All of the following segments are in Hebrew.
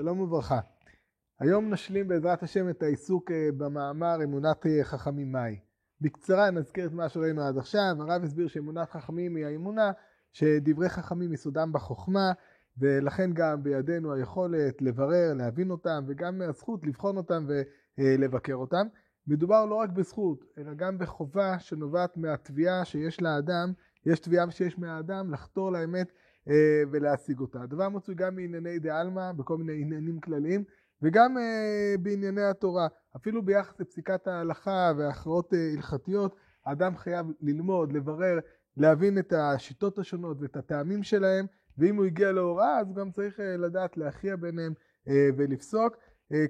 שלום וברכה. היום נשלים בעזרת השם את העיסוק אה, במאמר אמונת אה, חכמים מהי. בקצרה נזכיר את מה שראינו עד עכשיו. הרב הסביר שאמונת חכמים היא האמונה שדברי חכמים יסודם בחוכמה ולכן גם בידינו היכולת לברר, להבין אותם וגם הזכות לבחון אותם ולבקר אותם. מדובר לא רק בזכות אלא גם בחובה שנובעת מהתביעה שיש לאדם, יש תביעה שיש מהאדם לחתור לאמת אה, ולהשיג אותה. הדבר מצוי גם בענייני דה עלמא, בכל מיני עניינים כלליים, וגם אה, בענייני התורה. אפילו ביחס לפסיקת ההלכה והכרעות אה, הלכתיות, האדם חייב ללמוד, לברר, להבין את השיטות השונות ואת הטעמים שלהם, ואם הוא הגיע להוראה, אז גם צריך לדעת להכריע ביניהם ולפסוק,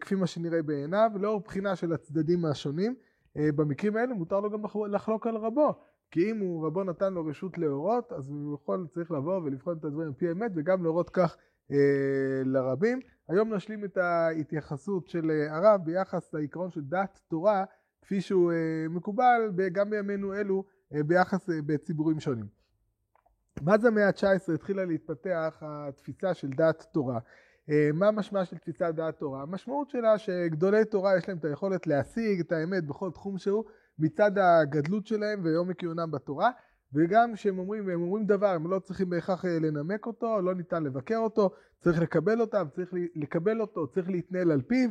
כפי מה שנראה בעיניו, לאור בחינה של הצדדים השונים. במקרים האלה מותר לו גם לחלוק על רבו, כי אם הוא, רבו נתן לו רשות להורות, אז הוא יכול, צריך לבוא ולבחון את הדברים פי האמת, וגם להורות כך אה, לרבים. היום נשלים את ההתייחסות של אה, הרב ביחס לעיקרון של דת תורה, כפי שהוא אה, מקובל גם בימינו אלו אה, ביחס אה, בציבורים שונים. מאז המאה ה-19 התחילה להתפתח התפיסה של דת תורה. אה, מה משמע של תפיסת דת תורה? המשמעות שלה שגדולי תורה יש להם את היכולת להשיג את האמת בכל תחום שהוא, מצד הגדלות שלהם ועומק עיונם בתורה, וגם כשהם אומרים, הם אומרים דבר, הם לא צריכים בהכרח אה, לנמק אותו, לא ניתן לבקר אותו, צריך לקבל אותם, צריך לקבל אותו, צריך להתנהל על פיו,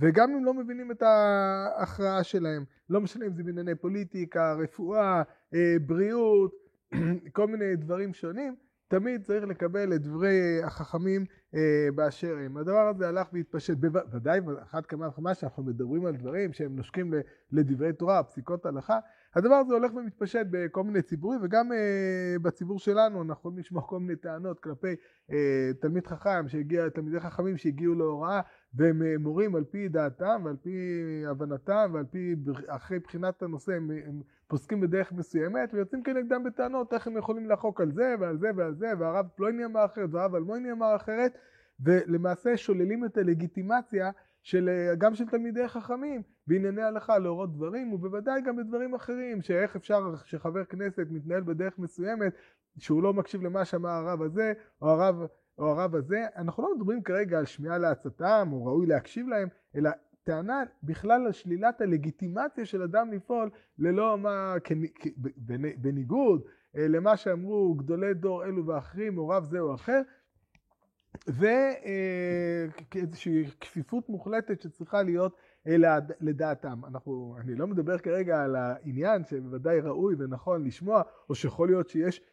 וגם אם לא מבינים את ההכרעה שלהם, לא משנה אם זה בענייני פוליטיקה, רפואה, אה, בריאות, כל מיני דברים שונים, תמיד צריך לקבל את דברי החכמים אה, באשר הם. הדבר הזה הלך והתפשט, בוודאי אחת כמה וכמה שאנחנו מדברים על דברים שהם נושקים לדברי תורה, פסיקות הלכה, הדבר הזה הולך ומתפשט בכל מיני ציבורים וגם אה, בציבור שלנו אנחנו יכולים לשמוע כל מיני טענות כלפי אה, תלמיד חכם שהגיע, תלמידי חכמים שהגיעו להוראה והם אה, מורים על פי דעתם ועל פי הבנתם ועל פי, אחרי בחינת הנושא הם, הם פוסקים בדרך מסוימת ויוצאים כנגדם בטענות איך הם יכולים לחוק על זה ועל זה ועל זה והרב פלויני אמר אחרת והרב אלמוני אמר אחרת ולמעשה שוללים את הלגיטימציה של, אה, גם של תלמידי חכמים בענייני הלכה להורות דברים ובוודאי גם בדברים אחרים שאיך אפשר שחבר כנסת מתנהל בדרך מסוימת שהוא לא מקשיב למה שאמר הרב הזה או הרב, או הרב הזה אנחנו לא מדברים כרגע על שמיעה לעצתם או ראוי להקשיב להם אלא טענה בכלל על שלילת הלגיטימציה של אדם לפעול ללא מה, בניגוד אה, למה שאמרו גדולי דור אלו ואחרים או רב זה או אחר ואיזושהי כפיפות מוחלטת שצריכה להיות לדעתם. אנחנו, אני לא מדבר כרגע על העניין שבוודאי ראוי ונכון לשמוע, או שיכול להיות שיש אה,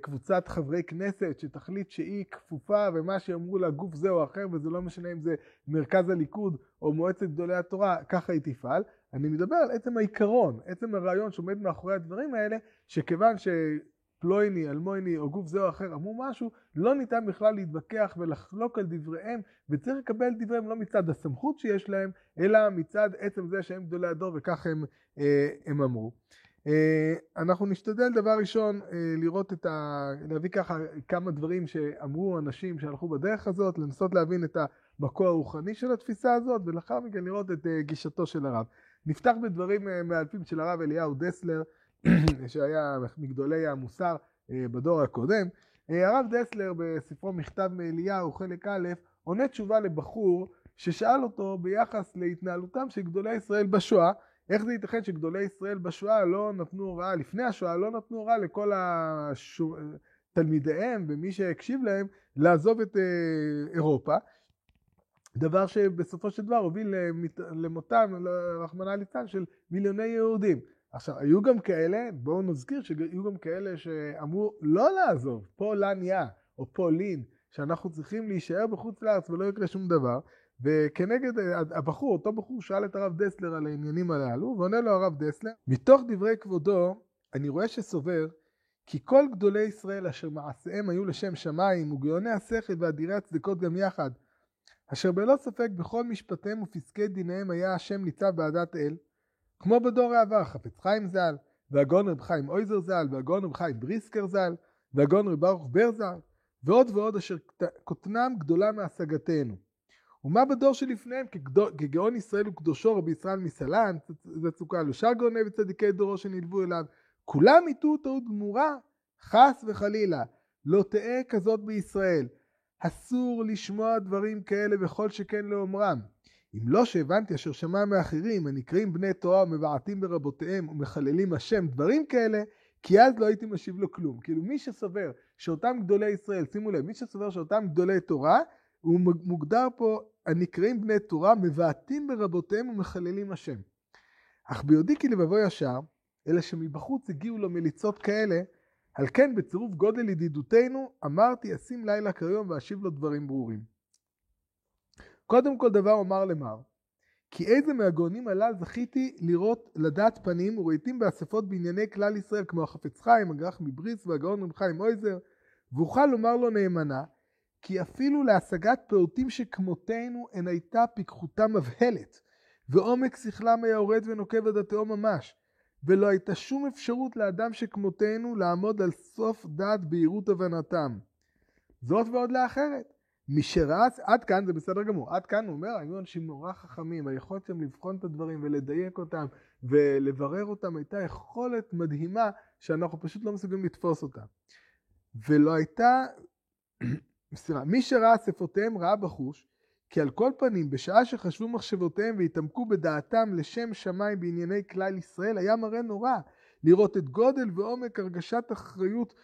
קבוצת חברי כנסת שתחליט שהיא כפופה ומה שאמרו לה גוף זה או אחר, וזה לא משנה אם זה מרכז הליכוד או מועצת גדולי התורה, ככה היא תפעל. אני מדבר על עצם העיקרון, עצם הרעיון שעומד מאחורי הדברים האלה, שכיוון ש... פלויני, אלמויני או גוף זה או אחר אמרו משהו, לא ניתן בכלל להתווכח ולחלוק על דבריהם, וצריך לקבל דבריהם לא מצד הסמכות שיש להם, אלא מצד עצם זה שהם גדולי הדור וכך הם, אה, הם אמרו. אה, אנחנו נשתדל דבר ראשון אה, לראות את ה... להביא ככה כמה דברים שאמרו אנשים שהלכו בדרך הזאת, לנסות להבין את המקור הרוחני של התפיסה הזאת, ולאחר מכן לראות את גישתו של הרב. נפתח בדברים מאלפים של הרב אליהו דסלר, שהיה מגדולי המוסר אה, בדור הקודם. אה, הרב דסלר בספרו מכתב מאליהו חלק א' עונה תשובה לבחור ששאל אותו ביחס להתנהלותם של גדולי ישראל בשואה איך זה ייתכן שגדולי ישראל בשואה לא נתנו הוראה, לפני השואה לא נתנו הוראה לכל השו... תלמידיהם ומי שהקשיב להם לעזוב את אה, אירופה דבר שבסופו של דבר הוביל למותם, רחמנא ליצלן, של מיליוני יהודים. עכשיו, היו גם כאלה, בואו נזכיר שהיו גם כאלה שאמרו לא לעזוב, פה לניה או פה לין, שאנחנו צריכים להישאר בחוץ לארץ ולא יקרה שום דבר, וכנגד הבחור, אותו בחור שאל את הרב דסלר על העניינים הללו, ועונה לו הרב דסלר, מתוך דברי כבודו, אני רואה שסובר כי כל גדולי ישראל אשר מעשיהם היו לשם שמיים וגאוני השכל ואדירי הצדקות גם יחד, אשר בלא ספק בכל משפטיהם ופסקי דיניהם היה השם ניצב בעדת אל, כמו בדור העבר, חפץ חיים ז"ל, והגאון רב חיים אויזר ז"ל, והגאון רב חיים בריסקר ז"ל, והגאון רב ברוך בר ז"ל, ועוד ועוד אשר קוטנם גדולה מהשגתנו. ומה בדור שלפניהם כגאון ישראל וקדושו רבי ישראל מסלן, זה צוקה לו, שאר גאוני וצדיקי דורו שנלוו אליו, כולם יטעו טעות גמורה, חס וחלילה, לא תהא כזאת בישראל. אסור לשמוע דברים כאלה וכל שכן לאומרם. אם לא שהבנתי אשר שמע מאחרים הנקראים בני תורה ומבעטים ברבותיהם ומחללים השם דברים כאלה כי אז לא הייתי משיב לו כלום. כאילו מי שסובר שאותם גדולי ישראל, שימו לב, מי שסובר שאותם גדולי תורה הוא מוגדר פה הנקראים בני תורה מבעטים ברבותיהם ומחללים השם. אך ביודעי כי לבבו ישר, אלא שמבחוץ הגיעו לו מליצות כאלה, על כן בצירוף גודל ידידותנו אמרתי אשים לילה כיום ואשיב לו דברים ברורים. קודם כל דבר אומר למר, כי איזה מהגאונים הלל זכיתי לראות לדעת פנים וראיתים באספות בענייני כלל ישראל כמו החפץ חיים, הגרח מבריס והגאון רב חיים אויזר, ואוכל לומר לו נאמנה, כי אפילו להשגת פעוטים שכמותנו הן הייתה פיקחותה מבהלת, ועומק שכלם היה יורד ונוקב עד התהום ממש, ולא הייתה שום אפשרות לאדם שכמותנו לעמוד על סוף דעת בהירות הבנתם. זאת ועוד לאחרת. מי שרץ, עד כאן זה בסדר גמור, עד כאן הוא אומר, היו אנשים נורא חכמים, היכולת שלהם לבחון את הדברים ולדייק אותם ולברר אותם הייתה יכולת מדהימה שאנחנו פשוט לא מסוגלים לתפוס אותה. ולא הייתה, סליחה, מי שראה אספותיהם ראה בחוש, כי על כל פנים, בשעה שחשבו מחשבותיהם והתעמקו בדעתם לשם שמיים בענייני כלל ישראל, היה מראה נורא לראות את גודל ועומק הרגשת אחריות,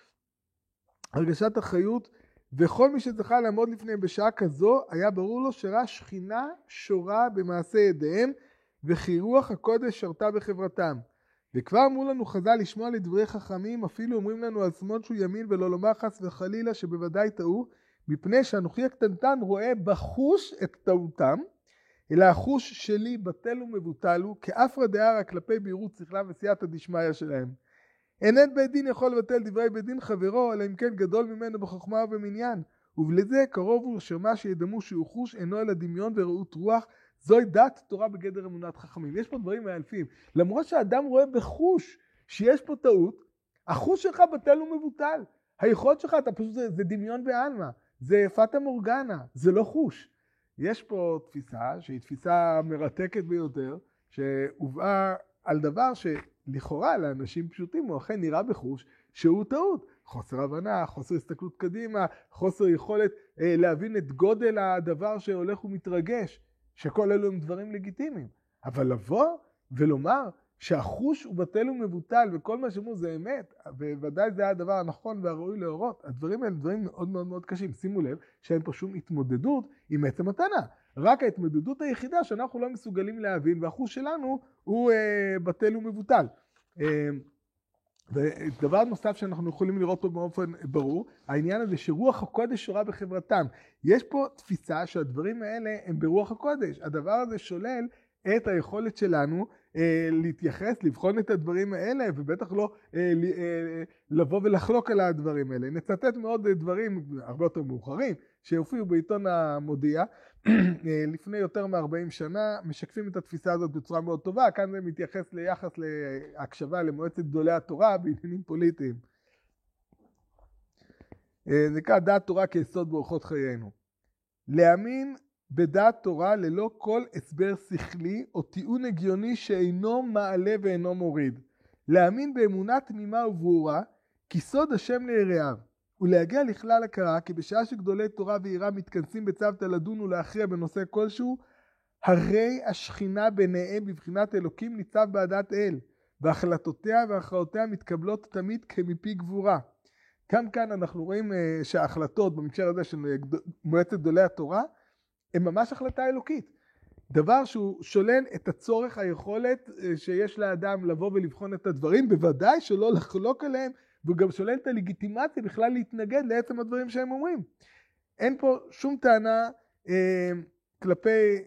הרגשת אחריות וכל מי שזכה לעמוד לפניהם בשעה כזו, היה ברור לו שראה שכינה שורה במעשה ידיהם, וכי רוח הקודש שרתה בחברתם. וכבר אמרו לנו חז"ל לשמוע לדברי חכמים, אפילו אומרים לנו על שמאל שהוא ימין ולא לומר חס וחלילה שבוודאי טעו, מפני שאנוכי הקטנטן רואה בחוש את טעותם, אלא החוש שלי בטל ומבוטל הוא, כאפרא דארא כלפי בהירות שכלה וסייעתא דשמיא שלהם. אין אין בית דין יכול לבטל דברי בית דין חברו, אלא אם כן גדול ממנו בחוכמה ובמניין. ובלזה קרוב הוא שמה שידמו שהוא חוש אינו אלא דמיון ורעות רוח, זוהי דת תורה בגדר אמונת חכמים. יש פה דברים מאלפים. למרות שהאדם רואה בחוש שיש פה טעות, החוש שלך בטל ומבוטל. היכולת שלך, אתה פשוט, זה, זה דמיון בעלמא, זה פטה מורגנה, זה לא חוש. יש פה תפיסה שהיא תפיסה מרתקת ביותר, שהובאה על דבר ש... לכאורה לאנשים פשוטים הוא אכן נראה בחוש שהוא טעות. חוסר הבנה, חוסר הסתכלות קדימה, חוסר יכולת אה, להבין את גודל הדבר שהולך ומתרגש, שכל אלו הם דברים לגיטימיים. אבל לבוא ולומר שהחוש הוא בטל ומבוטל וכל מה שאמרו זה אמת, וודאי זה הדבר הנכון והראוי להורות, הדברים האלה דברים מאוד מאוד מאוד קשים. שימו לב שאין פה שום התמודדות עם עצם הטענה. רק ההתמודדות היחידה שאנחנו לא מסוגלים להבין והחוש שלנו הוא אה, בטל ומבוטל. אה, ודבר נוסף שאנחנו יכולים לראות פה באופן ברור, העניין הזה שרוח הקודש שורה בחברתם. יש פה תפיסה שהדברים האלה הם ברוח הקודש. הדבר הזה שולל את היכולת שלנו להתייחס, לבחון את הדברים האלה, ובטח לא אה, אה, לבוא ולחלוק על הדברים האלה. נצטט מאוד דברים הרבה יותר מאוחרים שהופיעו בעיתון המודיע לפני יותר מ-40 שנה, משקפים את התפיסה הזאת בצורה מאוד טובה. כאן זה מתייחס ליחס להקשבה למועצת גדולי התורה בעניינים פוליטיים. נקרא דעת תורה כיסוד באורחות חיינו. להאמין בדעת תורה ללא כל הסבר שכלי או טיעון הגיוני שאינו מעלה ואינו מוריד. להאמין באמונה תמימה וברורה כי סוד השם ליראיו ולהגיע לכלל הכרה כי בשעה שגדולי תורה ויראה מתכנסים בצוותא לדון ולהכריע בנושא כלשהו הרי השכינה ביניהם בבחינת אלוקים ניצב בעדת אל והחלטותיה והכרעותיה מתקבלות תמיד כמפי גבורה. גם כאן אנחנו רואים אה, שההחלטות במקשר הזה של מועצת גדולי התורה הם ממש החלטה אלוקית. דבר שהוא שולל את הצורך, היכולת אה, שיש לאדם לבוא ולבחון את הדברים, בוודאי שלא לחלוק עליהם, והוא גם שולל את הלגיטימציה בכלל להתנגד לעצם הדברים שהם אומרים. אין פה שום טענה אה, כלפי,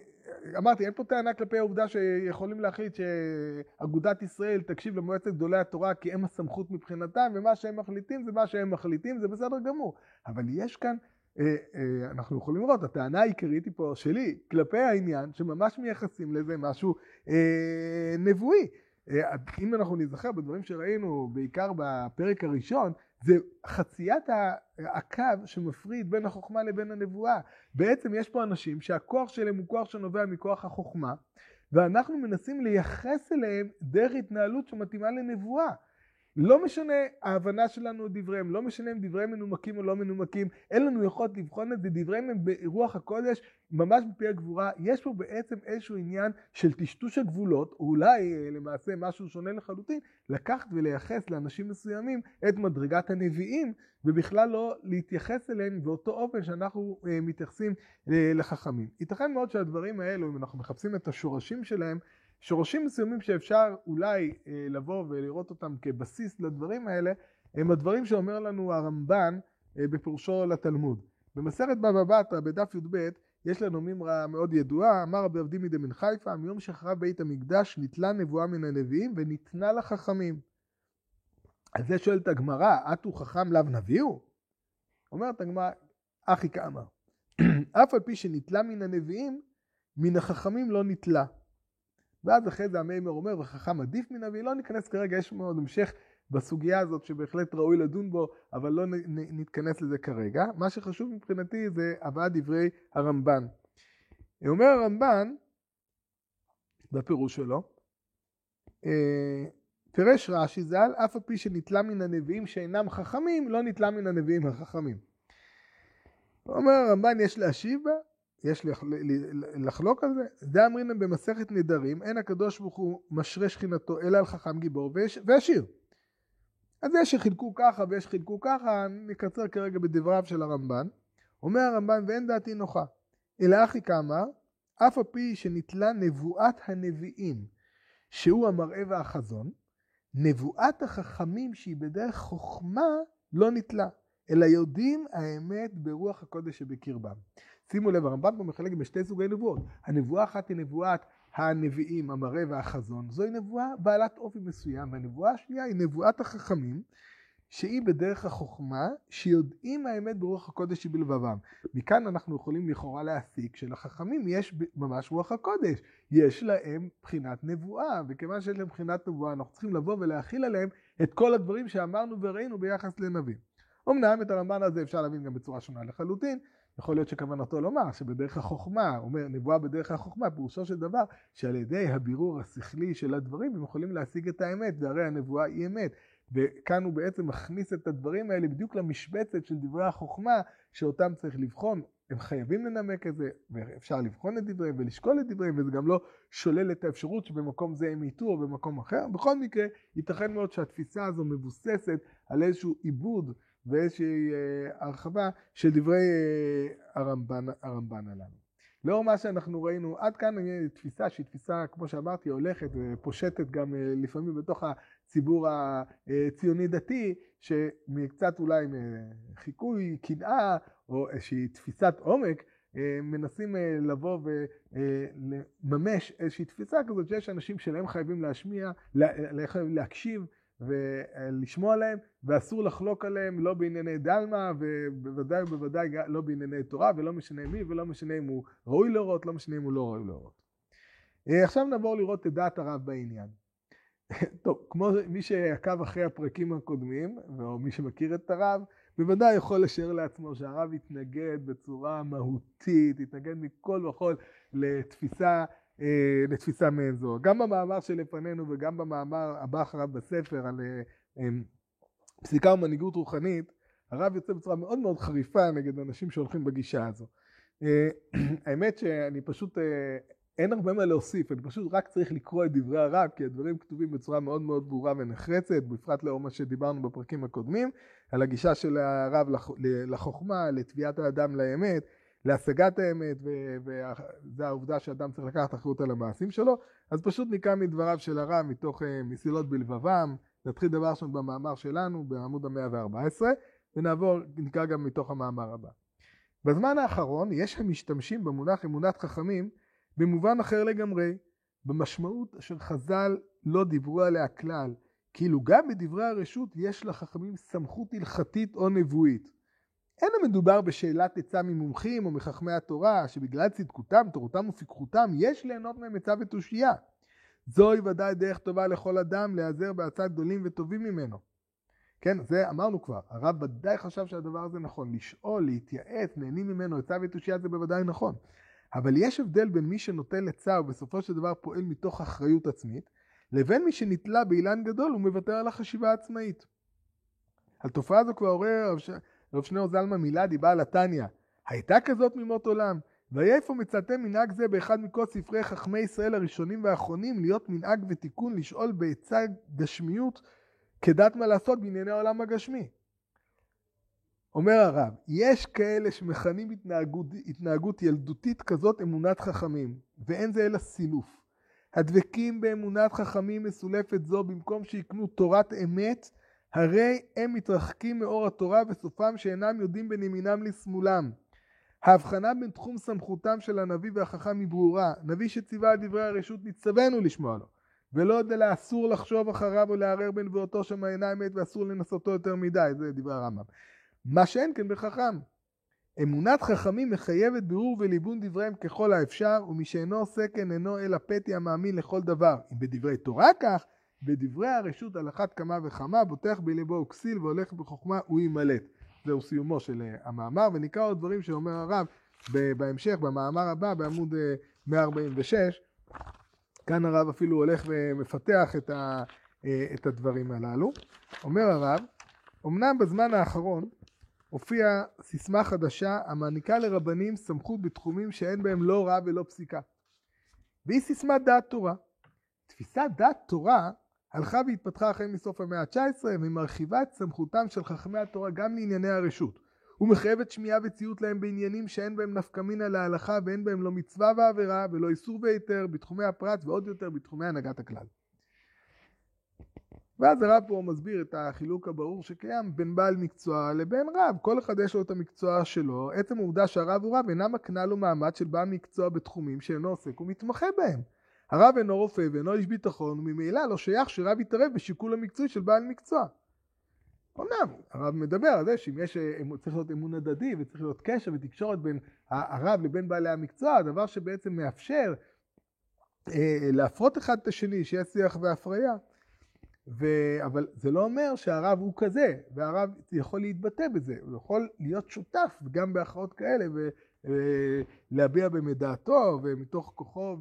אמרתי, אין פה טענה כלפי העובדה שיכולים להחליט שאגודת ישראל תקשיב למועצת גדולי התורה כי הם הסמכות מבחינתם, ומה שהם מחליטים זה מה שהם מחליטים, זה בסדר גמור. אבל יש כאן אנחנו יכולים לראות, הטענה העיקרית היא פה שלי, כלפי העניין שממש מייחסים לזה משהו אה, נבואי. אה, אם אנחנו נזכר בדברים שראינו, בעיקר בפרק הראשון, זה חציית הקו שמפריד בין החוכמה לבין הנבואה. בעצם יש פה אנשים שהכוח שלהם הוא כוח שנובע מכוח החוכמה, ואנחנו מנסים לייחס אליהם דרך התנהלות שמתאימה לנבואה. לא משנה ההבנה שלנו את דבריהם, לא משנה אם דבריהם מנומקים או לא מנומקים, אין לנו יכולת לבחון את זה, דבריהם הם ברוח הקודש, ממש בפי הגבורה. יש פה בעצם איזשהו עניין של טשטוש הגבולות, או אולי אה, למעשה משהו שונה לחלוטין, לקחת ולייחס לאנשים מסוימים את מדרגת הנביאים, ובכלל לא להתייחס אליהם באותו אופן שאנחנו אה, מתייחסים אה, לחכמים. ייתכן מאוד שהדברים האלו, אם אנחנו מחפשים את השורשים שלהם, שורשים מסוימים שאפשר אולי אה, לבוא ולראות אותם כבסיס לדברים האלה, הם הדברים שאומר לנו הרמב"ן אה, בפירושו לתלמוד. במסכת בבא בתרא בדף י"ב יש לנו מימרה מאוד ידועה, אמר רבי אבדימי דמן חיפה, מיום שחרב בית המקדש ניטלה נבואה מן הנביאים וניתנה לחכמים. על זה שואלת הגמרא, אטו חכם לאו נביאו? אומרת הגמרא, אחי כאמר, אף על פי שניטלה מן הנביאים, מן החכמים לא ניטלה. ואז אחרי זה המיימר אומר, וחכם עדיף מן אבי, לא ניכנס כרגע, יש מאוד המשך בסוגיה הזאת שבהחלט ראוי לדון בו, אבל לא נתכנס לזה כרגע. מה שחשוב מבחינתי זה הבאת דברי הרמב"ן. אומר הרמב"ן, בפירוש שלו, אה, פירש רש"י ז"ל, אף על פי שנתלה מן הנביאים שאינם חכמים, לא נתלה מן הנביאים החכמים. אומר הרמב"ן, יש להשיב בה, יש לחלוק על זה? אמרינם במסכת נדרים, אין הקדוש ברוך הוא משרה שכינתו אלא על חכם גיבור ועשיר. אז יש שחילקו ככה ויש שחילקו ככה, נקצר כרגע בדבריו של הרמב"ן. אומר הרמב"ן ואין דעתי נוחה. אלא אחי כאמר, אף על פי שנתלה נבואת הנביאים, שהוא המראה והחזון, נבואת החכמים שהיא בדרך חוכמה לא נתלה, אלא יודעים האמת ברוח הקודש שבקרבם. שימו לב, הרמב"ם פה מחלק בשתי סוגי נבואות. הנבואה אחת היא נבואת הנביאים, המראה והחזון. זוהי נבואה בעלת אופי מסוים, והנבואה השנייה היא נבואת החכמים, שהיא בדרך החוכמה, שיודעים האמת ברוח הקודש שבלבבם. מכאן אנחנו יכולים לכאורה להסיק שלחכמים יש ממש רוח הקודש. יש להם בחינת נבואה, וכיוון שיש להם בחינת נבואה, אנחנו צריכים לבוא ולהכיל עליהם את כל הדברים שאמרנו וראינו ביחס לנביא. אמנם את הרמב"ן הזה אפשר להבין גם בצורה שונה לחלוטין, יכול להיות שכוונתו לומר שבדרך החוכמה, אומר נבואה בדרך החוכמה, פירושו של דבר שעל ידי הבירור השכלי של הדברים הם יכולים להשיג את האמת, והרי הנבואה היא אמת. וכאן הוא בעצם מכניס את הדברים האלה בדיוק למשבצת של דברי החוכמה, שאותם צריך לבחון. הם חייבים לנמק את זה, ואפשר לבחון את דבריהם ולשקול את דבריהם, וזה גם לא שולל את האפשרות שבמקום זה הם יטעו או במקום אחר. בכל מקרה, ייתכן מאוד שהתפיסה הזו מבוססת על איזשהו עיבוד ואיזושהי אה, הרחבה של דברי אה, הרמב"ן, הרמב"ן הללו. לאור מה שאנחנו ראינו עד כאן, תפיסה שהיא תפיסה, כמו שאמרתי, הולכת ופושטת גם אה, לפעמים בתוך הציבור הציוני דתי, שמקצת אולי חיקוי, קנאה, או איזושהי תפיסת עומק, מנסים לבוא ולממש איזושהי תפיסה כזאת שיש אנשים שלהם חייבים להשמיע, להקשיב ולשמוע עליהם, ואסור לחלוק עליהם לא בענייני דלמה, ובוודאי ובוודאי לא בענייני תורה, ולא משנה מי, ולא משנה אם הוא ראוי להורות, לא משנה אם הוא לא ראוי להורות. אה, עכשיו נעבור לראות את דעת הרב בעניין. טוב, כמו מי שעקב אחרי הפרקים הקודמים, או מי שמכיר את הרב, בוודאי יכול לשער לעצמו שהרב התנגד בצורה מהותית, התנגד מכל וכל לתפיסה לתפיסה מעין זו. גם במאמר שלפנינו וגם במאמר הבא אחריו בספר על אה, אה, פסיקה ומנהיגות רוחנית, הרב יוצא בצורה מאוד מאוד חריפה נגד אנשים שהולכים בגישה הזו. האמת שאני פשוט, אין הרבה מה להוסיף, אני פשוט רק צריך לקרוא את דברי הרב, כי הדברים כתובים בצורה מאוד מאוד ברורה ונחרצת, בפרט לאור מה שדיברנו בפרקים הקודמים, על הגישה של הרב לחוכמה, לתביעת האדם לאמת, להשגת האמת, וזה העובדה שאדם צריך לקחת אחריות על המעשים שלו, אז פשוט נקרא מדבריו של הרב מתוך אה, מסילות בלבבם, נתחיל דבר ראשון במאמר שלנו בעמוד המאה וארבע עשרה, ונעבור, נקרא גם מתוך המאמר הבא. בזמן האחרון יש המשתמשים במונח אמונת חכמים במובן אחר לגמרי, במשמעות אשר חז"ל לא דיברו עליה כלל, כאילו גם בדברי הרשות יש לחכמים סמכות הלכתית או נבואית. אין המדובר בשאלת עצה ממומחים או מחכמי התורה, שבגלל צדקותם, תורתם ופיקחותם, יש ליהנות מהם עצה ותושייה. זוהי ודאי דרך טובה לכל אדם להיעזר בעצת גדולים וטובים ממנו. כן, זה אמרנו כבר, הרב ודאי חשב שהדבר הזה נכון, לשאול, להתייעץ, נהנים ממנו עצה ותושייה זה בוודאי נכון. אבל יש הבדל בין מי שנוטל עצה ובסופו של דבר פועל מתוך אחריות עצמית, לבין מי שנתלה באילן גדול ומוותר על החשיבה העצמאית. על תופעה זו כבר עורר רב שניאור זלמן מילדי, בעל התניא. הייתה כזאת ממות עולם. והיה איפה מצאתם מנהג זה באחד מכל ספרי חכמי ישראל הראשונים והאחרונים להיות מנהג ותיקון לשאול בעצה גשמיות כדת מה לעשות בענייני העולם הגשמי. אומר הרב, יש כאלה שמכנים התנהגות, התנהגות ילדותית כזאת אמונת חכמים, ואין זה אלא סילוף. הדבקים באמונת חכמים מסולפת זו במקום שיקנו תורת אמת, הרי הם מתרחקים מאור התורה וסופם שאינם יודעים בין ימינם לשמאלם. ההבחנה בין תחום סמכותם של הנביא והחכם היא ברורה. נביא שציווה על דברי הרשות נצטווינו לשמוע לו. ולא יודע לה אסור לחשוב אחריו או לערער בנבואתו שם אינה אמת ואסור לנסותו יותר מדי, זה דברי הרמב"ם. מה שאין כן בחכם. אמונת חכמים מחייבת בירור וליבון דבריהם ככל האפשר, ומי שאינו עושה כן אינו אלא פתי המאמין לכל דבר. אם בדברי תורה כך, בדברי הרשות על אחת כמה וכמה, בוטח בלבו וכסיל והולך בחוכמה הוא יימלט. זהו סיומו של אה, המאמר, ונקרא עוד דברים שאומר הרב בהמשך, במאמר הבא, בעמוד 146. אה, כאן הרב אפילו הולך ומפתח את, ה, אה, את הדברים הללו. אומר הרב, אמנם בזמן האחרון הופיעה סיסמה חדשה המעניקה לרבנים סמכות בתחומים שאין בהם לא רע ולא פסיקה. והיא סיסמת דעת תורה. תפיסת דעת תורה הלכה והתפתחה החל מסוף המאה ה-19 ומרחיבה את סמכותם של חכמי התורה גם לענייני הרשות. ומחייבת שמיעה וציות להם בעניינים שאין בהם נפקא מינא להלכה ואין בהם לא מצווה ועבירה ולא איסור והיתר בתחומי הפרט ועוד יותר בתחומי הנהגת הכלל. ואז הרב פה מסביר את החילוק הברור שקיים בין בעל מקצוע לבין רב. כל אחד יש לו את המקצוע שלו. עצם העובדה שהרב הוא רב אינה מקנה לו מעמד של בעל מקצוע בתחומים שאינו עוסק ומתמחה בהם. הרב אינו רופא ואינו איש ביטחון וממילא לא שייך שרב יתערב בשיקול המקצועי של בעל מקצוע. אמנם הרב מדבר על זה שאם יש, אה, צריך להיות אמון הדדי וצריך להיות קשר ותקשורת בין הרב לבין בעלי המקצוע, דבר שבעצם מאפשר אה, להפרות אחד את השני, שיהיה שיח והפריה. ו... אבל זה לא אומר שהרב הוא כזה, והרב יכול להתבטא בזה, הוא יכול להיות שותף גם בהכרעות כאלה ולהביע אה, באמת דעתו ומתוך כוחו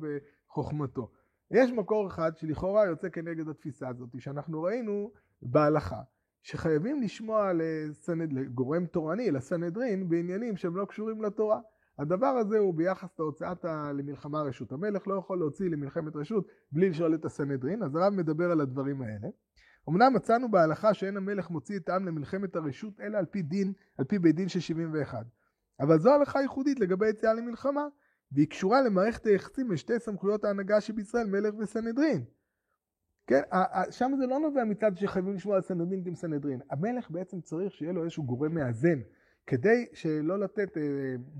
וחוכמתו. יש מקור אחד שלכאורה יוצא כנגד התפיסה הזאת, שאנחנו ראינו בהלכה, שחייבים לשמוע לסנד... לגורם תורני, לסנהדרין, בעניינים שהם לא קשורים לתורה. הדבר הזה הוא ביחס להוצאת ה... למלחמה רשות. המלך לא יכול להוציא למלחמת רשות בלי לשאול את הסנהדרין, אז הרב מדבר על הדברים האלה. אמנם מצאנו בהלכה שאין המלך מוציא את העם למלחמת הרשות אלא על פי דין, על פי בית דין של 71. אבל זו הלכה ייחודית לגבי יציאה למלחמה, והיא קשורה למערכת היחסים בשתי סמכויות ההנהגה שבישראל, מלך וסנהדרין. כן, שם זה לא נובע מצד שחייבים לשמוע על סנהדרין גם סנהדרין. המלך בעצם צריך שיהיה לו איזשהו גורם מאזן. כדי שלא לתת אה,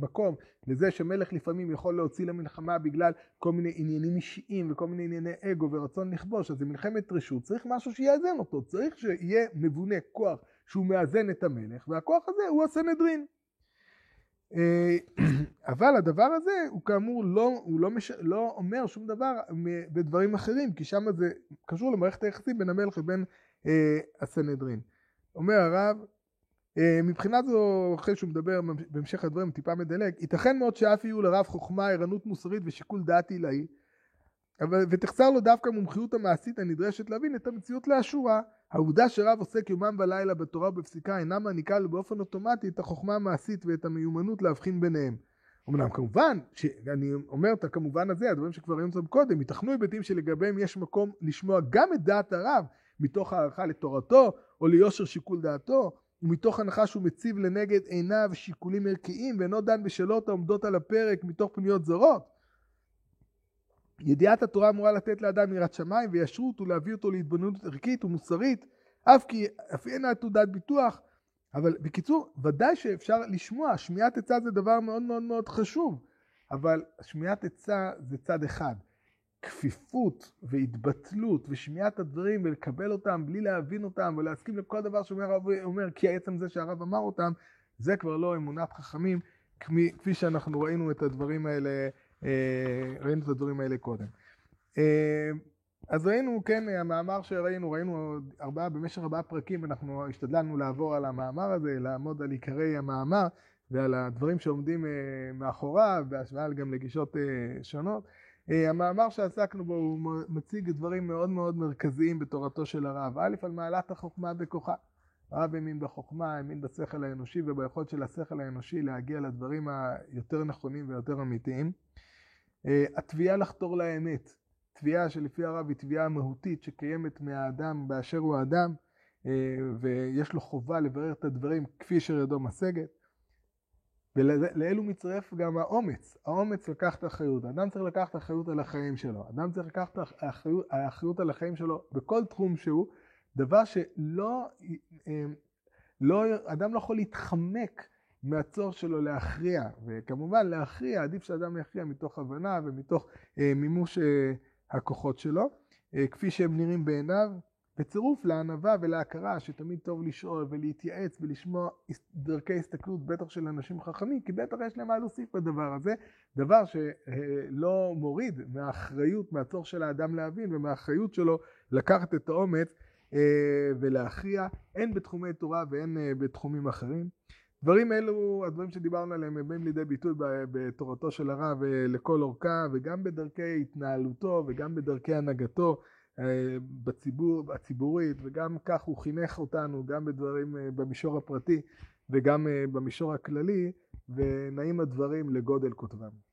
מקום לזה שמלך לפעמים יכול להוציא למלחמה בגלל כל מיני עניינים אישיים וכל מיני ענייני אגו ורצון לכבוש, אז במלחמת רשות צריך משהו שיאזן אותו, צריך שיהיה מבונה כוח שהוא מאזן את המלך, והכוח הזה הוא הסנהדרין. אה, אבל הדבר הזה הוא כאמור לא, הוא לא, מש, לא אומר שום דבר בדברים אחרים, כי שם זה קשור למערכת היחסים בין המלך לבין אה, הסנהדרין. אומר הרב, אה, מבחינה זו, אחרי שהוא מדבר בהמשך הדברים, טיפה מדלג, ייתכן מאוד שאף יהיו לרב חוכמה, ערנות מוסרית ושיקול דעת עילאי, ותחסר לו דווקא מומחיות המעשית הנדרשת להבין את המציאות לאשורה. העובדה שרב עוסק יומם ולילה בתורה ובפסיקה אינה מעניקה לו באופן אוטומטי את החוכמה המעשית ואת המיומנות להבחין ביניהם. אמנם כמובן, שאני אומר את הכמובן הזה, הדברים שכבר ראינו אותם קודם, ייתכנו היבטים שלגביהם יש מקום לשמוע גם את דעת הרב מתוך הערכה לתורתו או ליושר שיקול דעתו, ומתוך הנחה שהוא מציב לנגד עיניו שיקולים ערכיים ואינו דן בשאלות העומדות על הפרק מתוך פניות זרות. ידיעת התורה אמורה לתת לאדם יראת שמיים וישרות ולהביא אותו להתבוננות ערכית ומוסרית, אף כי אף אינה תעודת ביטוח. אבל בקיצור, ודאי שאפשר לשמוע, שמיעת עצה זה דבר מאוד מאוד מאוד חשוב, אבל שמיעת עצה זה צד אחד. כפיפות והתבטלות ושמיעת הדברים ולקבל אותם בלי להבין אותם ולהסכים לכל דבר שאומר הרב אומר כי עצם זה שהרב אמר אותם זה כבר לא אמונת חכמים כפי, שאנחנו ראינו את הדברים האלה ראינו את הדברים האלה קודם. אה, אז ראינו, כן, המאמר שראינו, ראינו ארבעה, במשך ארבעה פרקים אנחנו השתדלנו לעבור על המאמר הזה, לעמוד על עיקרי המאמר ועל הדברים שעומדים אה, מאחוריו, בהשוואה גם לגישות שונות. המאמר שעסקנו בו הוא מציג דברים מאוד מאוד מרכזיים בתורתו של הרב. א', על מעלת החוכמה בכוחה. הרב האמין בחוכמה, האמין בשכל האנושי וביכולת של השכל האנושי להגיע לדברים היותר נכונים ויותר אמיתיים. התביעה לחתור לאמת, תביעה שלפי הרב היא תביעה מהותית שקיימת מהאדם באשר הוא האדם, ויש לו חובה לברר את הדברים כפי שידו משגת. ולאלו מצטרף גם האומץ, האומץ לקחת אחריות. אדם צריך לקחת אחריות על החיים שלו. אדם צריך לקחת אחריות, אחריות על החיים שלו בכל תחום שהוא, דבר שלא, לא, אדם לא יכול להתחמק מהצורך שלו להכריע. וכמובן להכריע, עדיף שאדם יכריע מתוך הבנה ומתוך מימוש הכוחות שלו, כפי שהם נראים בעיניו. בצירוף לענווה ולהכרה שתמיד טוב לשאול ולהתייעץ ולשמוע דרכי הסתכלות בטח של אנשים חכמים כי בטח יש להם מה להוסיף בדבר הזה דבר שלא מוריד מהאחריות מהצורך של האדם להבין ומהאחריות שלו לקחת את האומץ ולהכריע הן בתחומי תורה והן בתחומים אחרים. דברים אלו, הדברים שדיברנו עליהם, הם באים לידי ביטוי בתורתו של הרב לכל אורכה וגם בדרכי התנהלותו וגם בדרכי הנהגתו בציבור, הציבורית, וגם כך הוא חינך אותנו, גם בדברים במישור הפרטי וגם במישור הכללי, ונעים הדברים לגודל כותבם.